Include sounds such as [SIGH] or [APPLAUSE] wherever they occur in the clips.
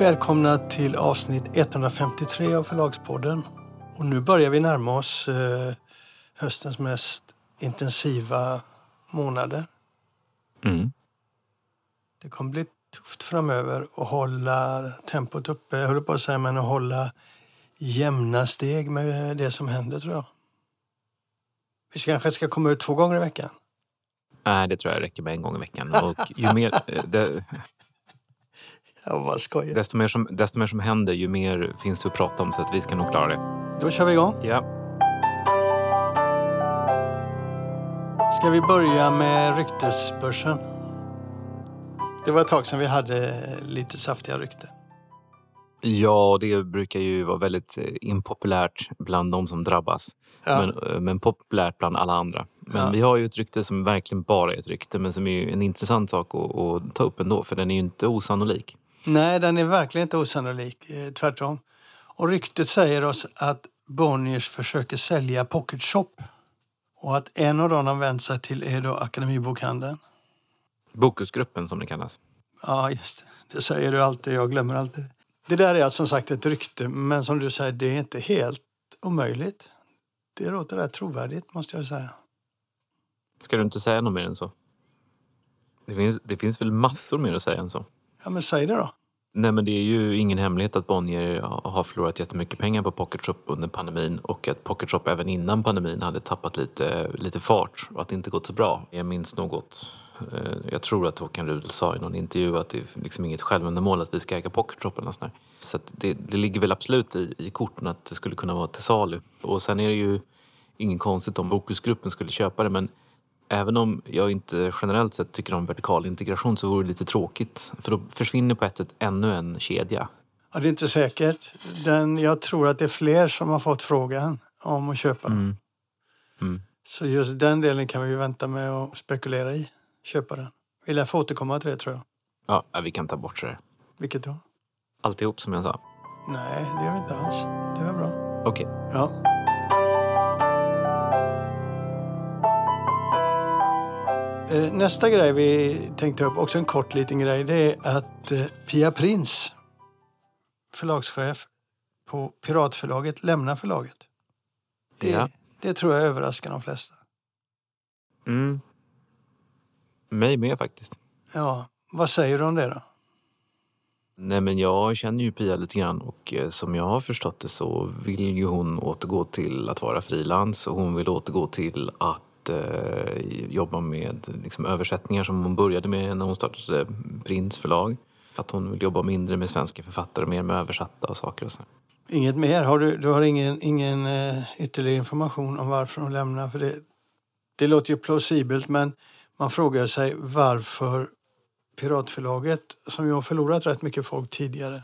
Välkomna till avsnitt 153 av Förlagspodden. Och nu börjar vi närma oss eh, höstens mest intensiva månader. Mm. Det kommer bli tufft framöver att hålla tempot uppe, jag håller på att säga, men att hålla jämna steg med det som händer tror jag. Vi kanske ska komma ut två gånger i veckan. Nej, det tror jag räcker med en gång i veckan. Och ju mer, [LAUGHS] det, Jag bara skojar. desto, mer som, desto mer som händer, ju mer finns det att prata om. Så att vi ska nog klara det. Då kör vi igång. Ja. Ska vi börja med ryktesbörsen? Det var ett tag sedan vi hade lite saftiga rykten. ja, det brukar ju vara väldigt eh, impopulärt bland de som drabbas. Ja. Men, eh, men populärt bland alla andra. Men Ja. vi har ju ett rykte som verkligen bara är ett rykte. Men som är en intressant sak att, att ta upp ändå. För den är ju inte osannolik. Nej, den är verkligen inte osannolik. Eh, tvärtom. Och ryktet säger oss att Bonniers försöker sälja Pocket Shop. Och att en av dem de vänt sig till är då Akademibokhandeln. Bokusgruppen som det kallas. Ja, just det. Det säger du alltid. Jag glömmer alltid det. Det där är alltså som sagt ett rykte, men som du säger, det är inte helt omöjligt. Det låter rätt trovärdigt, måste jag säga. Ska du inte säga något mer än så? Det finns, det finns väl massor mer att säga än så. Ja, men säg det då. Nej men det är ju ingen hemlighet att Bonnier har förlorat jättemycket pengar på pocketshop under pandemin och att Pocketshop även innan pandemin hade tappat lite, lite fart och att det inte gått så bra. Jag minns något, eh, jag tror att Håkan Rudel sa i någon intervju att det är liksom inget självändamål att vi ska äga Pocketshop eller sånt. Så att det, det ligger väl absolut i, i korten att det skulle kunna vara till salu. Och sen är det ju inget konstigt om Bokusgruppen skulle köpa det men Även om jag inte generellt sett tycker om vertikal integration så vore det lite tråkigt. För då försvinner på ett sätt ännu en kedja. Ja, det är inte säkert. Den, jag tror att det är fler som har fått frågan om att köpa. Mm. Mm. Så just den delen kan vi vänta med att spekulera i. Köpa den. Vi lär få återkomma till det tror jag. Ja, vi kan ta bort det. Vilket då? Alltihop som jag sa. Nej, det gör vi inte alls. Det var bra. Okej. Ja. Nästa grej vi tänkte upp, också en kort liten grej, det är att eh, Pia Prins, förlagschef på Piratförlaget, lämnar förlaget. Det, Ja. det tror jag överraskar de flesta. Mm. Mig med faktiskt. Ja, vad säger du om det då? Nej men jag känner ju Pia lite grann och eh, som jag har förstått det så vill ju hon återgå till att vara frilans och hon vill återgå till att eh, jobba med liksom, översättningar som hon började med när hon startade Prins förlag. Att hon vill jobba mindre med svenska författare och mer med översatta och saker och så. Inget mer? Har du, du har ingen, ingen eh, ytterligare information om varför hon lämnar? För det, det låter ju plausibelt, men man frågar sig varför Piratförlaget, som ju har förlorat rätt mycket folk tidigare,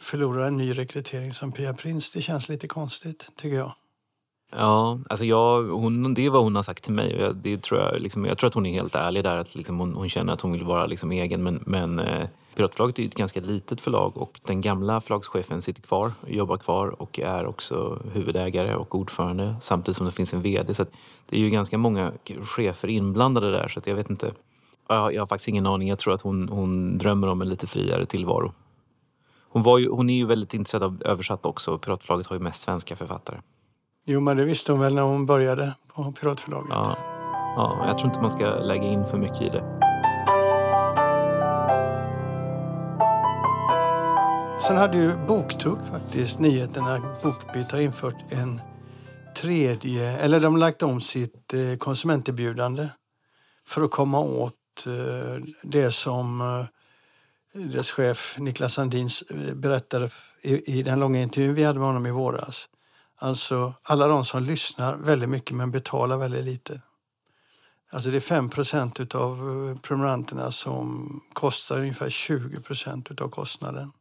förlorar en ny rekrytering som Pia Prins. Det känns lite konstigt, tycker jag. Ja, alltså jag, hon, det är vad hon har sagt till mig. Jag, det tror jag, liksom, jag tror att hon är helt ärlig där. Att liksom hon, hon känner att hon vill vara liksom egen. Men, men eh, Piratförlaget är ju ett ganska litet förlag och den gamla förlagschefen sitter kvar, jobbar kvar och är också huvudägare och ordförande samtidigt som det finns en VD. Så att det är ju ganska många chefer inblandade där så att jag vet inte. Jag, jag har faktiskt ingen aning. Jag tror att hon, hon drömmer om en lite friare tillvaro. Hon, var ju, hon är ju väldigt intresserad av översatt också. Piratförlaget har ju mest svenska författare. Jo, men det visste hon väl när hon började på Piratförlaget. Ja, ja, jag tror inte man ska lägga in för mycket i det. Sen hade ju Boktugg faktiskt nyheterna Bokbyt har infört en tredje, eller de har lagt om sitt eh, konsumenterbjudande för att komma åt eh, det som eh, dess chef Niklas Sandin berättade i, i den långa intervjun vi hade med honom i våras. Alltså alla de som lyssnar väldigt mycket men betalar väldigt lite. Alltså det är 5 procent av eh, prenumeranterna som kostar ungefär 20 procent av kostnaden.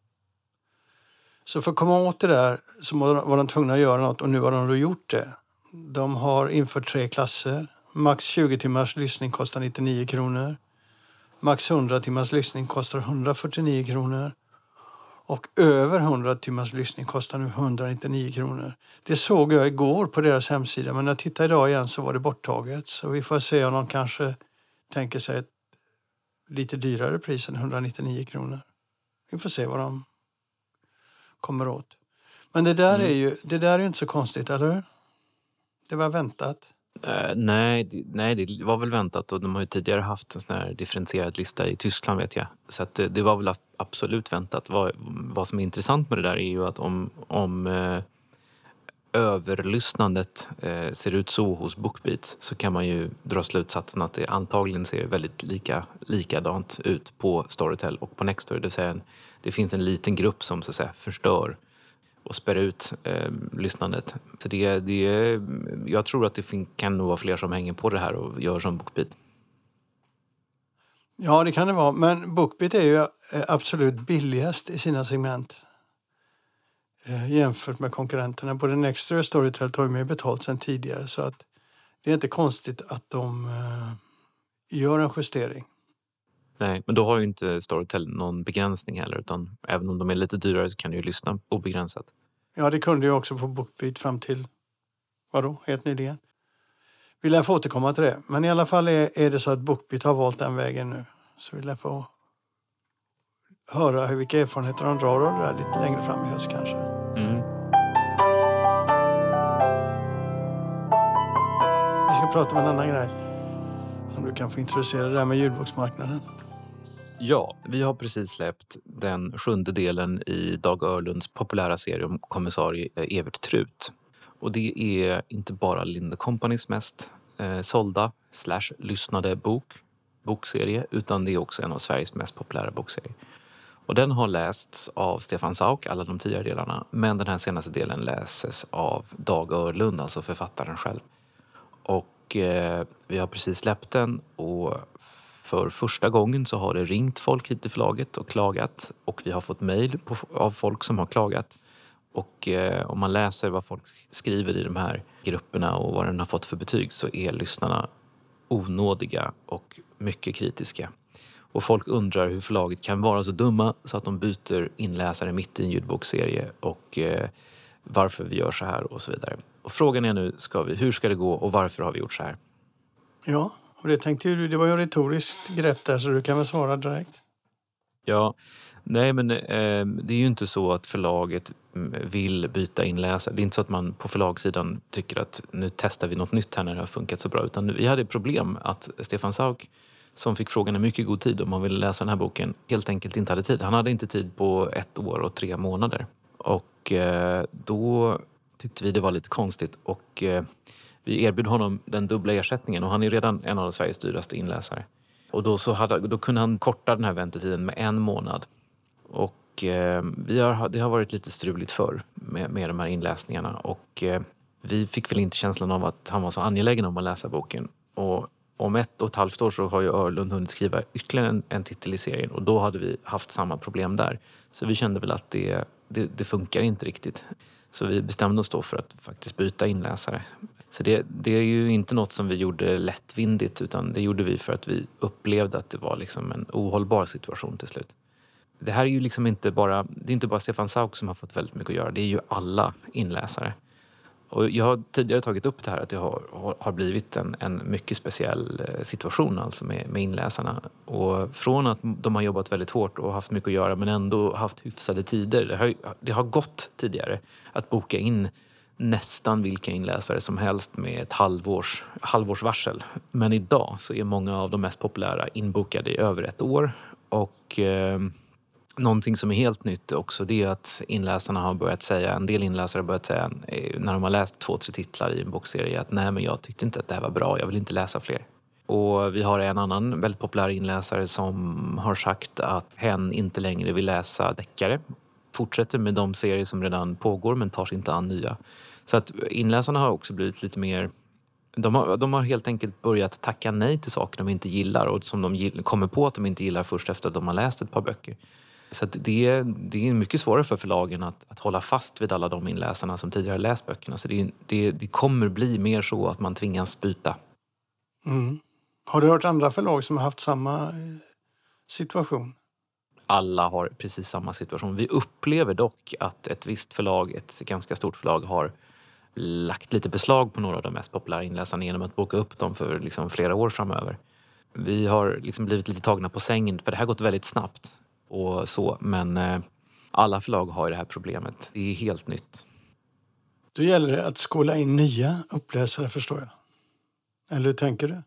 Så för att komma åt det där så var de tvungna att göra något och nu har de då gjort det. De har infört tre klasser. Max 20 timmars lyssning kostar 99 kronor. Max 100 timmars lyssning kostar 149 kronor. Och över 100 timmars lyssning kostar nu 199 kronor. Det såg jag igår på deras hemsida men när jag tittade idag igen så var det borttaget. Så vi får se om de kanske tänker sig ett lite dyrare pris än 199 kronor. Vi får se vad de kommer åt. Men det där, mm. är ju, det där är ju inte så konstigt, eller hur? Det var väntat. Uh, nej, det, nej, det var väl väntat och de har ju tidigare haft en sån här differentierad lista i Tyskland vet jag. Så att det, det var väl absolut väntat. Vad, vad som är intressant med det där är ju att om, om uh, överlyssnandet uh, ser ut så hos Bookbeat så kan man ju dra slutsatsen att det antagligen ser väldigt lika, likadant ut på Storytel och på Nextory. Det vill säga en, det finns en liten grupp som så att säga förstör och spär ut eh, lyssnandet. Så det, det, jag tror att det kan nog vara fler som hänger på det här och gör som Bookbeat. Ja, det kan det vara. Men Bookbeat är ju eh, absolut billigast i sina segment eh, jämfört med konkurrenterna. Både Nextory och Storytel tar ju mer betalt sen tidigare så att det är inte konstigt att de eh, gör en justering. Nej, men då har ju inte Storytel någon begränsning heller utan även om de är lite dyrare så kan du ju lyssna obegränsat. Ja, det kunde jag också på Bookbeat fram till, vadå, helt nyligen. Vi lär få återkomma till det. Men i alla fall är, är det så att Bookbeat har valt den vägen nu. Så vi lär få höra hur, vilka erfarenheter de drar av det där lite längre fram i höst kanske. Mm. Vi ska prata om en annan grej. Om du kan få introducera det där med ljudboksmarknaden. Ja, vi har precis släppt den sjunde delen i Dag Örlunds populära serie om kommissarie eh, Evert Trut. Och det är inte bara Linde Companys mest eh, sålda slash lyssnade bok, bokserie utan det är också en av Sveriges mest populära bokserier. Och den har lästs av Stefan Sauk, alla de tidigare delarna, men den här senaste delen läses av Dag Örlund, alltså författaren själv. Och eh, vi har precis släppt den och för första gången så har det ringt folk hit till förlaget och klagat och vi har fått mejl av folk som har klagat. Och eh, om man läser vad folk skriver i de här grupperna och vad den har fått för betyg så är lyssnarna onådiga och mycket kritiska. Och folk undrar hur förlaget kan vara så dumma så att de byter inläsare mitt i en ljudbokserie och eh, varför vi gör så här och så vidare. Och frågan är nu, ska vi, hur ska det gå och varför har vi gjort så här? Ja, och det tänkte du, det var ju ett retoriskt grepp där så du kan väl svara direkt. Ja, nej men eh, det är ju inte så att förlaget mm, vill byta inläsare. Det är inte så att man på förlagssidan tycker att nu testar vi något nytt här när det har funkat så bra. Utan vi hade problem att Stefan Sauk som fick frågan i mycket god tid om han ville läsa den här boken helt enkelt inte hade tid. Han hade inte tid på ett år och tre månader. Och eh, då tyckte vi det var lite konstigt och eh, vi erbjöd honom den dubbla ersättningen och han är redan en av Sveriges dyraste inläsare. Och då, så hade, då kunde han korta den här väntetiden med en månad. Och eh, vi har, det har varit lite struligt förr med, med de här inläsningarna och eh, vi fick väl inte känslan av att han var så angelägen om att läsa boken. Och om ett och ett halvt år så har ju Örlund hunnit skriva ytterligare en, en titel i serien och då hade vi haft samma problem där. Så vi kände väl att det, det, det funkar inte riktigt. Så vi bestämde oss då för att faktiskt byta inläsare. Så det, det, är ju inte något som vi gjorde lättvindigt utan det gjorde vi för att vi upplevde att det var liksom en ohållbar situation till slut. Det här är ju liksom inte bara, det är inte bara Stefan Sauk som har fått väldigt mycket att göra, det är ju alla inläsare. Och jag har tidigare tagit upp det här att det har, har blivit en, en mycket speciell eh, situation alltså med, med inläsarna. Och från att de har jobbat väldigt hårt och haft mycket att göra men ändå haft hyfsade tider. Det har, det har gått tidigare att boka in nästan vilka inläsare som helst med ett halvårs, halvårs varsel. Men idag så är många av de mest populära inbokade i över ett år. Och eh, någonting som är helt nytt också det är att inläsarna har börjat säga, en del inläsare har börjat säga eh, när de har läst två, tre titlar i en bokserie att nej men jag tyckte inte att det här var bra, jag vill inte läsa fler. Och vi har en annan väldigt populär inläsare som har sagt att hen inte längre vill läsa deckare. Fortsätter med de serier som redan pågår men tar sig inte an nya. Så att inläsarna har också blivit lite mer de har, de har helt enkelt börjat tacka nej till saker de inte gillar och som de kommer på att de inte gillar först efter att de har läst ett par böcker. Så det, är, det är mycket svårare för förlagen att, att hålla fast vid alla de inläsarna som tidigare läst böckerna. Så det, det, det kommer bli mer så att man tvingas byta. Mm. Har du hört andra förlag som har haft samma eh, situation? Alla har precis samma situation. Vi upplever dock att ett visst förlag, ett ganska stort förlag, har lagt lite beslag på några av de mest populära inläsarna genom att boka upp dem för liksom flera år framöver. Vi har liksom blivit lite tagna på sängen för det här har gått väldigt snabbt och så. Men eh, Alla förlag har ju det här problemet. Det är helt nytt. Då gäller det att skola in nya uppläsare förstår jag. Eller hur tänker du?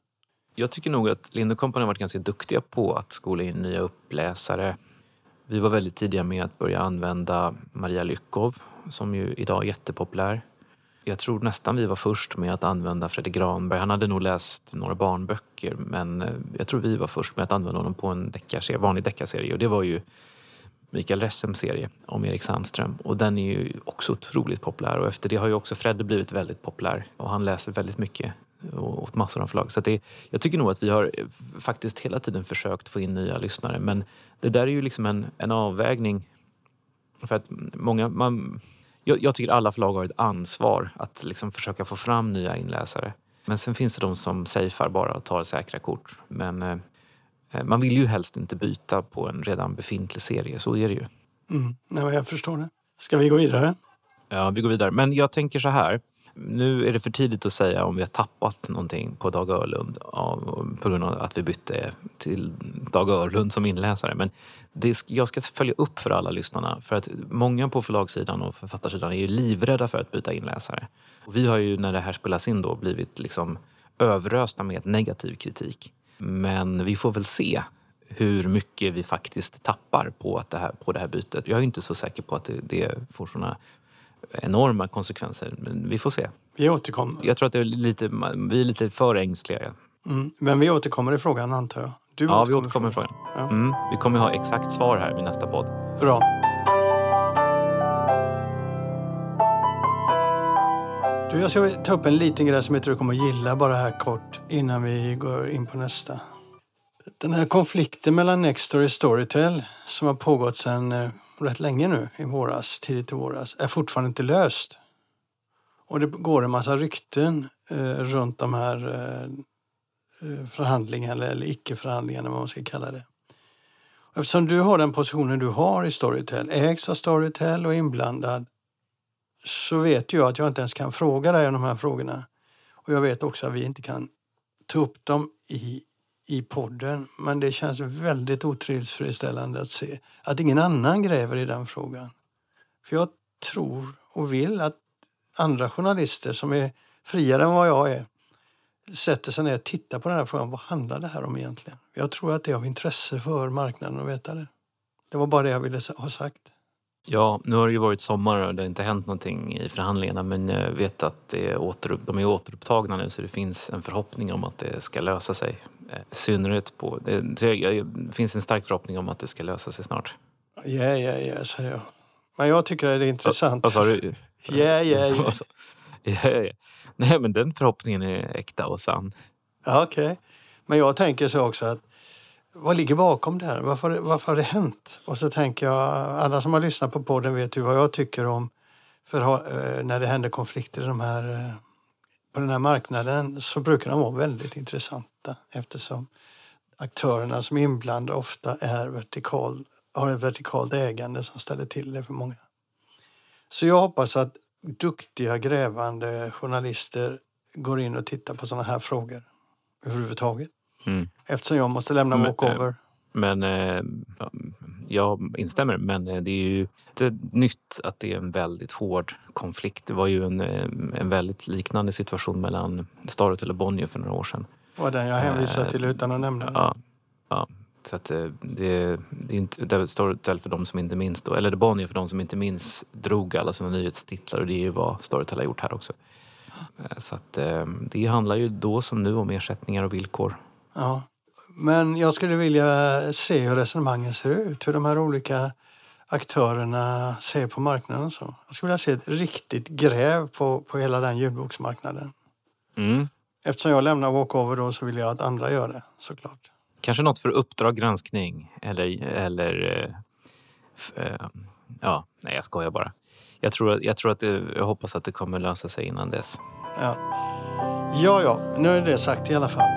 Jag tycker nog att Lind Company har varit ganska duktiga på att skola in nya uppläsare. Vi var väldigt tidiga med att börja använda Maria Lyckov som ju idag är jättepopulär. Jag tror nästan vi var först med att använda Fredrik Granberg. Han hade nog läst några barnböcker men eh, jag tror vi var först med att använda honom på en deckarserie, vanlig deckarserie och det var ju Mikael Ressems serie om Erik Sandström. Och den är ju också otroligt populär och efter det har ju också Fredde blivit väldigt populär och han läser väldigt mycket och åt massor av förlag. Så det, jag tycker nog att vi har eh, faktiskt hela tiden försökt få in nya lyssnare men det där är ju liksom en, en avvägning. För att många, man, jag, jag tycker alla förlag har ett ansvar att liksom försöka få fram nya inläsare. Men sen finns det de som safear bara och tar säkra kort. Men eh, eh, man vill ju helst inte byta på en redan befintlig serie, så är det ju. Mm. Nej, jag förstår det. Ska vi gå vidare? Ja, vi går vidare. Men jag tänker så här nu är det för tidigt att säga om vi har tappat någonting på Dag Örlund på grund av att vi bytte till Dag Örlund som inläsare. Men det, jag ska följa upp för alla lyssnarna. För att många på förlagssidan och författarsidan är ju livrädda för att byta inläsare. Och vi har ju när det här spelas in då blivit liksom överösta med negativ kritik. Men vi får väl se hur mycket vi faktiskt tappar på, att det här, på det här bytet. Jag är inte så säker på att det, det får såna enorma konsekvenser. Men vi får se. Vi återkommer. Jag tror att det är lite, vi är lite för ängsliga. Mm, men vi återkommer i frågan antar jag? Du ja, vi återkommer i frågan. Ja. Mm, vi kommer ha exakt svar här vid nästa podd. Bra. Du, jag ska ta upp en liten grej som jag tror du kommer gilla bara här kort innan vi går in på nästa. Den här konflikten mellan Nextory och Storytel som har pågått sedan eh, rätt länge nu, i våras, tidigt i våras, är fortfarande inte löst. Och det går en massa rykten eh, runt de här eh, eh förhandlingarna, eller icke-förhandlingarna, vad man ska kalla det. Eftersom du har den positionen du har i Storytel, ägs av Storytel och inblandad, så vet jag att jag inte ens kan fråga dig om de här frågorna. Och jag vet också att vi inte kan ta upp dem i i podden. Men det känns väldigt otillfredsställande att se att ingen annan gräver i den frågan. För jag tror och vill att andra journalister som är friare än vad jag är sätter sig ner och tittar på den här frågan. Vad handlar det här om egentligen? Jag tror att det är av intresse för marknaden att veta det. Det var bara det jag ville ha sagt. Ja, nu har det ju varit sommar och det har inte hänt någonting i förhandlingarna men jag vet att det är återupp, de är återupptagna nu så det finns en förhoppning om att det ska lösa sig. Eh, synnerhet på... Det, finns en stark förhoppning om att det ska lösa sig snart. Ja, ja, ja, säger jag. Men jag tycker att det är intressant. Vad sa du? [LAUGHS] [LAUGHS] Ja, ja, ja. Nej, men den förhoppningen är äkta och sann. Ja, Okej. Okay. Men jag tänker så också att vad ligger bakom det här? Varför, varför har det hänt? Och så tänker jag, alla som har lyssnat på podden vet ju vad jag tycker om för eh, när det händer konflikter i de här, eh, på den här marknaden så brukar de vara väldigt intressanta eftersom aktörerna som är inblandade ofta är vertikal, har ett vertikalt ägande som ställer till det för många. Så jag hoppas att duktiga grävande journalister går in och tittar på sådana här frågor överhuvudtaget. Mm. Eftersom jag måste lämna walkover. Men, eh, jag instämmer, men eh, det är ju inte nytt att det är en väldigt hård konflikt. Det var ju en, eh, en väldigt liknande situation mellan Storytel och Bonnier för några år sedan. Var den jag hänvisade till utan att nämna den. Ja, ja. Så att det, det är inte, det är Storytel för de som inte minns, då, eller det Bonnier för de som inte minns, drog alla sina nyhetstitlar och det är ju vad Storytel har gjort här också. Så att det handlar ju då som nu om ersättningar och villkor. Ja. Men jag skulle vilja se hur resonemangen ser ut, hur de här olika aktörerna ser på marknaden. så. Jag skulle vilja se ett riktigt gräv på, på hela den ljudboksmarknaden. Mm. Eftersom jag lämnar walkover då så vill jag att andra gör det såklart. Kanske något för Uppdrag granskning eller, eller äh, ja, nej jag skojar bara. Jag, tror, jag, tror att det, jag hoppas att det kommer lösa sig innan dess. Ja, ja, ja nu är det sagt i alla fall.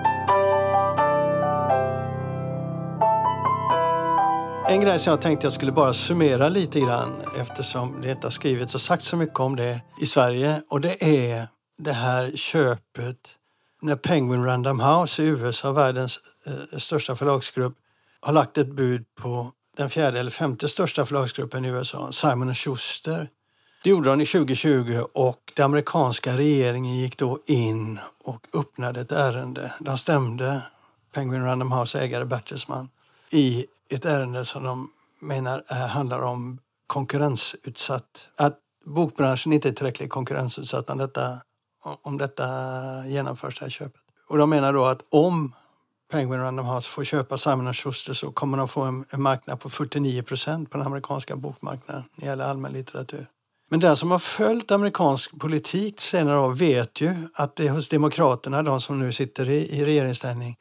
En grej som jag tänkte jag skulle bara summera lite grann eftersom det inte har skrivits och sagt så mycket om det i Sverige och det är det här köpet när Penguin Random House i USA, världens eh, största förlagsgrupp, har lagt ett bud på den fjärde eller femte största förlagsgruppen i USA, Simon Schuster. Det gjorde de i 2020 och den amerikanska regeringen gick då in och öppnade ett ärende. De stämde Penguin Random House ägare Bertelsmann i ett ärende som de menar är, handlar om konkurrensutsatt. Att bokbranschen inte är tillräckligt konkurrensutsatt om detta, om detta genomförs, det här köpet. Och de menar då att om Penguin Random House får köpa Simon Schuster så kommer de få en, en marknad på 49 procent på den amerikanska bokmarknaden när det gäller allmän litteratur. Men den som har följt amerikansk politik senare år vet ju att det hos Demokraterna, de som nu sitter i, i regeringsställning,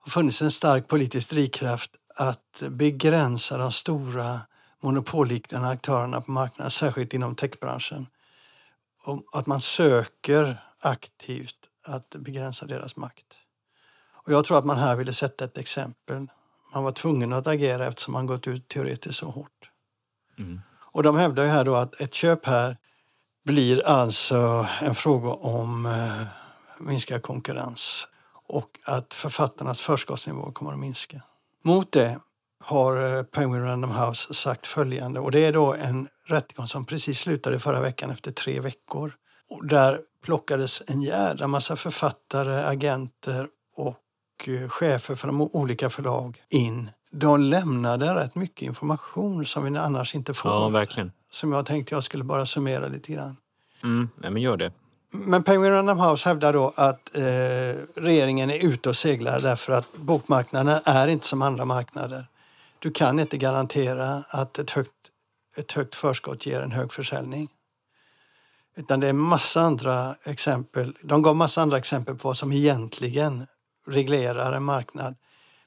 har funnits en stark politisk drivkraft att begränsa de stora monopolliknande aktörerna på marknaden, särskilt inom techbranschen. Att man söker aktivt att begränsa deras makt. Och jag tror att man här ville sätta ett exempel. Man var tvungen att agera eftersom man gått ut teoretiskt så hårt. Mm. Och de hävdar ju här då att ett köp här blir alltså en fråga om eh, minskad konkurrens och att författarnas förskottsnivå kommer att minska. Mot det har eh, Penguin Random House sagt följande och det är då en rättegång som precis slutade förra veckan efter tre veckor. Och där plockades en jädra massa författare, agenter och eh, chefer för de olika förlag in. De lämnade rätt mycket information som vi annars inte får. Ja, verkligen. Som jag tänkte jag skulle bara summera lite grann. Mm, nej, men gör det. Men Penguin Random House hävdar då att eh, regeringen är ute och seglar därför att bokmarknaden är inte som andra marknader. Du kan inte garantera att ett högt, ett högt förskott ger en hög försäljning. Utan det är massa andra exempel. De gav massa andra exempel på vad som egentligen reglerar en marknad.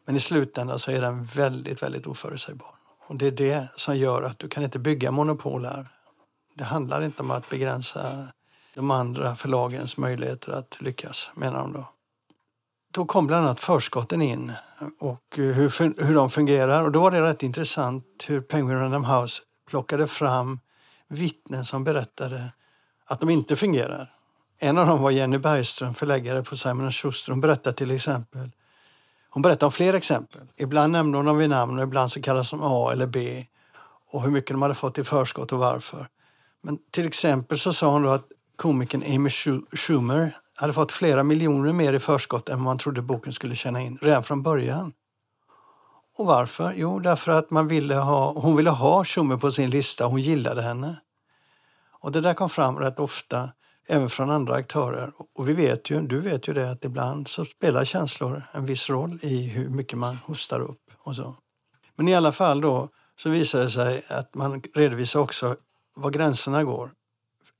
Men i slutändan så är den väldigt, väldigt oförutsägbar. Och det är det som gör att du kan inte bygga monopol här. Det handlar inte om att begränsa de andra förlagens möjligheter att lyckas, menar de då. Då kom bland annat förskotten in och eh, hur, hur de fungerar. Och då var det rätt intressant hur Penguin Random House plockade fram vittnen som berättade att de inte fungerar. En av dem var Jenny Bergström, förläggare på Simon Schuster. Hon berättade till exempel hon berättade om fler exempel. Ibland nämnde hon dem vid namn och ibland så kallas de A eller B och hur mycket de hade fått i förskott och varför. Men till exempel så sa hon då att komikern Amy Schumer hade fått flera miljoner mer i förskott än man trodde boken skulle tjäna in redan från början. Och varför? Jo, därför att man ville ha, hon ville ha Schumer på sin lista. Hon gillade henne. Och det där kom fram rätt ofta, även från andra aktörer. Och vi vet ju, du vet ju det, att ibland så spelar känslor en viss roll i hur mycket man hostar upp och så. Men i alla fall då så visar det sig att man redovisar också var gränserna går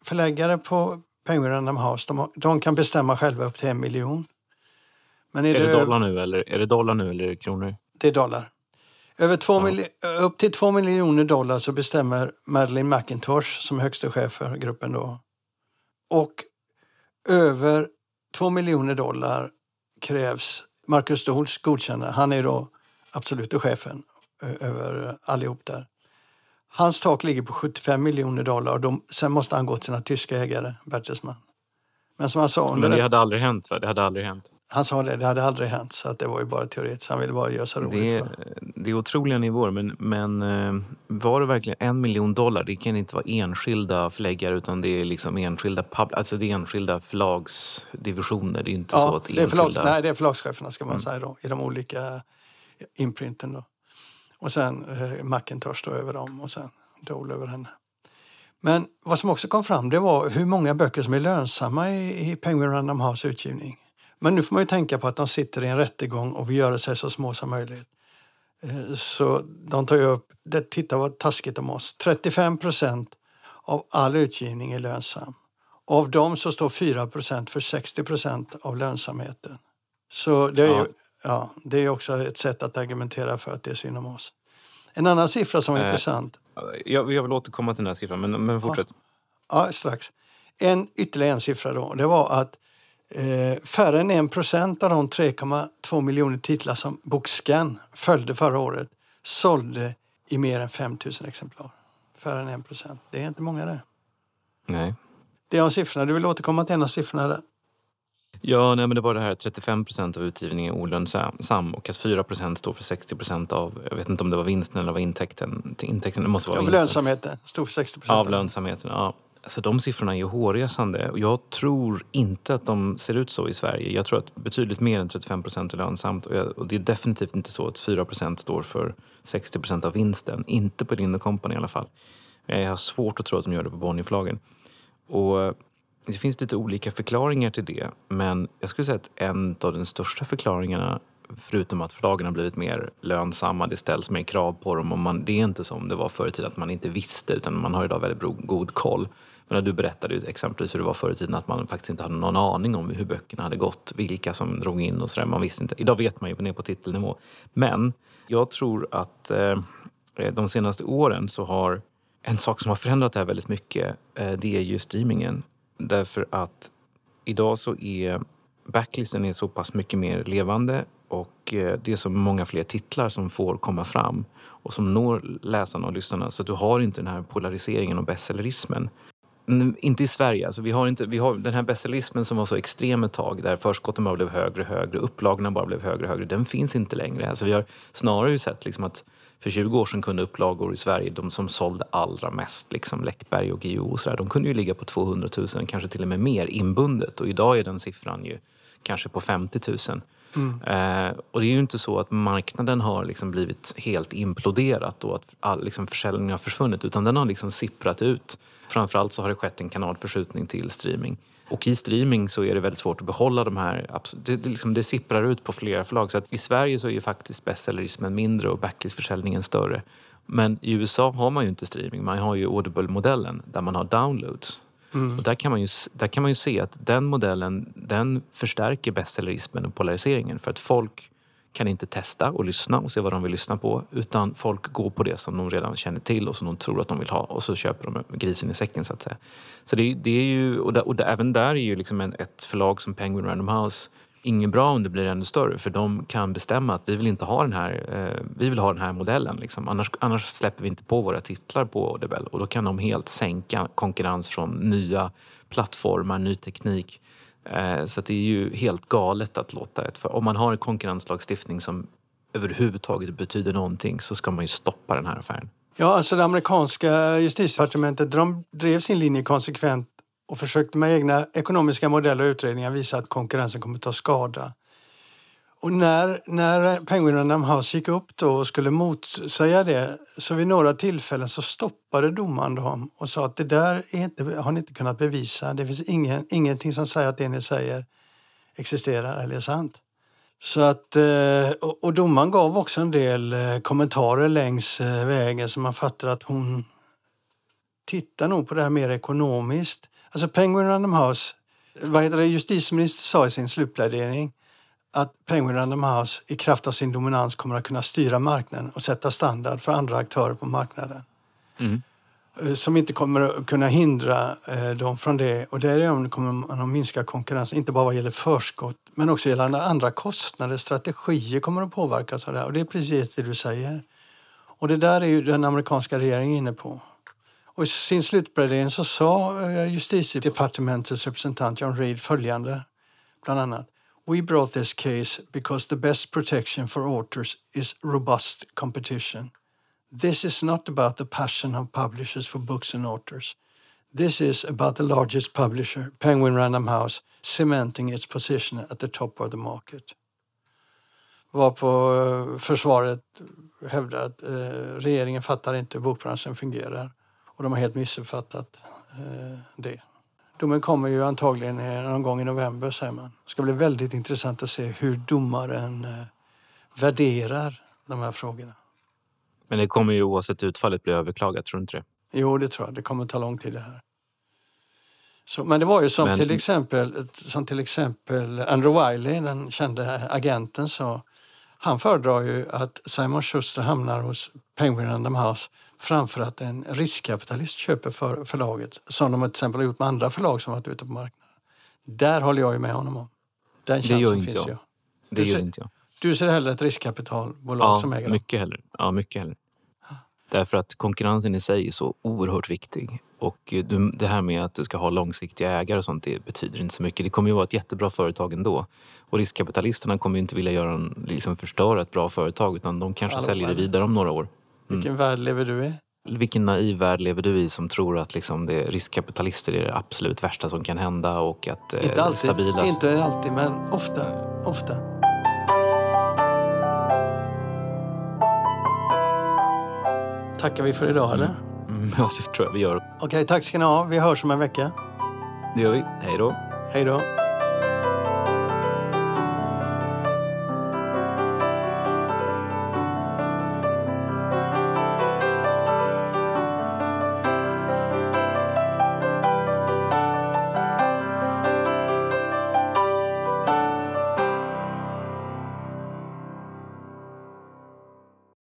förläggare på Penguin Random House, de, de, kan bestämma själva upp till en miljon. Men är, är det, det dollar nu eller är det dollar nu eller kronor? Det är dollar. Över två ja. upp till två miljoner dollar så bestämmer Madeleine McIntosh som högsta chef för gruppen då. Och över två miljoner dollar krävs Marcus Stoltz godkännande. Han är då absoluta chefen över allihop där. Hans tak ligger på 75 miljoner dollar och de, sen måste han gå till sina tyska ägare, Bertelsmann. Men som han sa... Men det hade aldrig hänt va? Det hade aldrig hänt. Han sa det, det hade aldrig hänt. Så att det var ju bara teoretiskt. Han ville bara göra så roligt. Det är, det är otroliga nivåer. Men, men eh, var det verkligen en miljon dollar? Det kan inte vara enskilda förläggare utan det är liksom enskilda, pub, alltså det är enskilda förlagsdivisioner. Det är inte ja, så att enskilda... det är förlags, nej, det är förlagscheferna ska man mm. säga då, i de olika imprinten. Då. Och sen eh, Macintosh då över dem och sen Dole över henne. Men vad som också kom fram det var hur många böcker som är lönsamma i, i Penguin Random House utgivning. Men nu får man ju tänka på att de sitter i en rättegång och vill göra sig så små som möjligt. Eh, så de tar ju upp, det, titta vad taskigt om oss, 35 procent av all utgivning är lönsam. Av dem så står 4 procent för 60 procent av lönsamheten. Så det är, ja ja. det är också ett sätt att argumentera för att det är synd om oss. En annan siffra som är äh, intressant. Jag, jag, vill återkomma till den här siffran, men, men fortsätt. Ja, ja, strax. En, ytterligare en siffra då. Det var att eh, färre än en procent av de 3,2 miljoner titlar som Bokscan följde förra året sålde i mer än 5 000 exemplar. Färre än en procent. Det är inte många det. Nej. Det är siffrorna. Du vill återkomma till en av siffrorna där? Ja, nej, men det var det här 35 procent av utgivningen är olönsam och att 4 procent står för 60 procent av, jag vet inte om det var vinsten eller var intäkten. intäkten det måste vara Av vinsten. lönsamheten, stod för 60 procent. Av lönsamheten, ja. Alltså de siffrorna är ju hårresande och jag tror inte att de ser ut så i Sverige. Jag tror att betydligt mer än 35 procent är lönsamt och, jag, och, det är definitivt inte så att 4 procent står för 60 procent av vinsten. Inte på Lind Company i alla fall. Jag har svårt att tro att de gör det på Bonnierförlagen. Och det finns lite olika förklaringar till det men jag skulle säga att en av de största förklaringarna förutom att förlagen har blivit mer lönsamma, det ställs mer krav på dem och man, det är inte som det var förr i tiden att man inte visste utan man har idag väldigt god koll. Men du berättade ju exempelvis hur det var förr i tiden att man faktiskt inte hade någon aning om hur böckerna hade gått, vilka som drog in och sådär. Man visste inte. Idag vet man ju ner på titelnivå. Men jag tror att eh, de senaste åren så har en sak som har förändrat det här väldigt mycket, eh, det är ju streamingen. Därför att idag så är backlisten är så pass mycket mer levande och eh, det är så många fler titlar som får komma fram och som når läsarna och lyssnarna. Så att du har inte den här polariseringen och bestsellerismen inte i Sverige. Alltså vi har inte, vi har den här bestsellerismen som var så extrem ett tag där förskotten bara blev högre och högre, upplagorna bara blev högre och högre. Den finns inte längre. Alltså vi har snarare sett liksom att för 20 år sedan kunde upplagor i Sverige, de som sålde allra mest, liksom Läckberg och Guillou och sådär, de kunde ju ligga på 200 000, kanske till och med mer inbundet. Och idag är den siffran ju kanske på 50 000. Mm. Eh, och det är ju inte så att marknaden har liksom blivit helt imploderat och att all liksom försäljning har försvunnit utan den har liksom sipprat ut. Framförallt så har det skett en kanalförskjutning till streaming. Och i streaming så är det väldigt svårt att behålla de här, det, det, liksom, det sipprar ut på flera förlag. Så i Sverige så är ju faktiskt bestsellerismen mindre och backlistförsäljningen större. Men i USA har man ju inte streaming, man har ju Audible-modellen där man har downloads. Mm. Och där, kan man ju, där kan man ju se att den modellen den förstärker bestsellerismen och polariseringen för att folk kan inte testa och lyssna och se vad de vill lyssna på utan folk går på det som de redan känner till och som de tror att de vill ha och så köper de grisen i säcken så att säga. Så det, det är ju, och, där, och där, även där är ju liksom en, ett förlag som Penguin Random House inget bra om det blir ännu större för de kan bestämma att vi vill inte ha den här, eh, vi vill ha den här modellen. Liksom. Annars, annars släpper vi inte på våra titlar på Audible och då kan de helt sänka konkurrens från nya plattformar, ny teknik. Eh, så det är ju helt galet att låta ett... För om man har en konkurrenslagstiftning som överhuvudtaget betyder någonting så ska man ju stoppa den här affären. Ja, alltså det amerikanska justitiedepartementet de drev sin linje konsekvent och försökte med egna ekonomiska modeller och utredningar visa att konkurrensen kommer att ta skada. Och när, när Penguin Random House gick upp då och skulle motsäga det så vid några tillfällen så stoppade domaren dem och sa att det där är inte, har ni inte kunnat bevisa. Det finns ingen, ingenting som säger att det ni säger existerar eller är sant. Så att, eh, och domaren gav också en del eh, kommentarer längs eh, vägen så man fattar att hon tittar nog på det här mer ekonomiskt. Alltså Penguin Random House, vad heter det, justitieministern sa i sin slutplädering att Penguin Random House i kraft av sin dominans kommer att kunna styra marknaden och sätta standard för andra aktörer på marknaden. Mm. Eh, som inte kommer att kunna hindra eh, dem från det. Och därigenom kommer man att minska konkurrensen, inte bara vad gäller förskott men också gällande andra kostnader. Strategier kommer att påverkas av det här. Och det är precis det du säger. Och det där är ju den amerikanska regeringen inne på. Och I sin slutplädering så sa eh, justitiedepartementets representant John Reed följande, bland annat. We brought this case because the best protection for authors is robust competition. This is not about the passion of publishers for books and authors. This is about the largest publisher, Penguin Random House, cementing its position at the top of the market. Varpå eh, försvaret hävdar att eh, regeringen fattar inte hur bokbranschen fungerar och de har helt missuppfattat eh, det. Domen kommer ju antagligen någon gång i november säger man. Det ska bli väldigt intressant att se hur domaren eh, värderar de här frågorna. Men det kommer ju oavsett utfallet bli överklagat, tror du inte det? Jo, det tror jag. Det kommer ta lång tid det här. Så, men det var ju som, men... till exempel, som till exempel Andrew Wiley, den kände agenten, sa. Han föredrar ju att Simon Schuster hamnar hos Penguin Random House framför att en riskkapitalist köper för förlaget som de till exempel har gjort med andra förlag som varit ute på marknaden. Där håller jag ju med honom om. Den det gör inte jag. jag. Det du gör ser, inte jag. Du ser hellre ett riskkapitalbolag ja, som äger mycket hellre. Ja, mycket hellre. Därför att konkurrensen i sig är så oerhört viktig. Och det här med att du ska ha långsiktiga ägare och sånt, det betyder inte så mycket. Det kommer ju vara ett jättebra företag ändå. Och riskkapitalisterna kommer ju inte vilja göra en, liksom förstöra ett bra företag utan de kanske Allå, säljer det vidare om några år. Mm. Vilken värld lever du i? Vilken naiv värld lever du i som tror att liksom det, riskkapitalister är det absolut värsta som kan hända och att eh, inte alltid, stabila... Inte alltid, men ofta. ofta. Tackar vi för idag, eller? Mm, [LAUGHS] ja, det tror jag vi gör. Okej, tack ska ni ha. Vi hörs om en vecka. Det gör vi. Hej då. Hej då.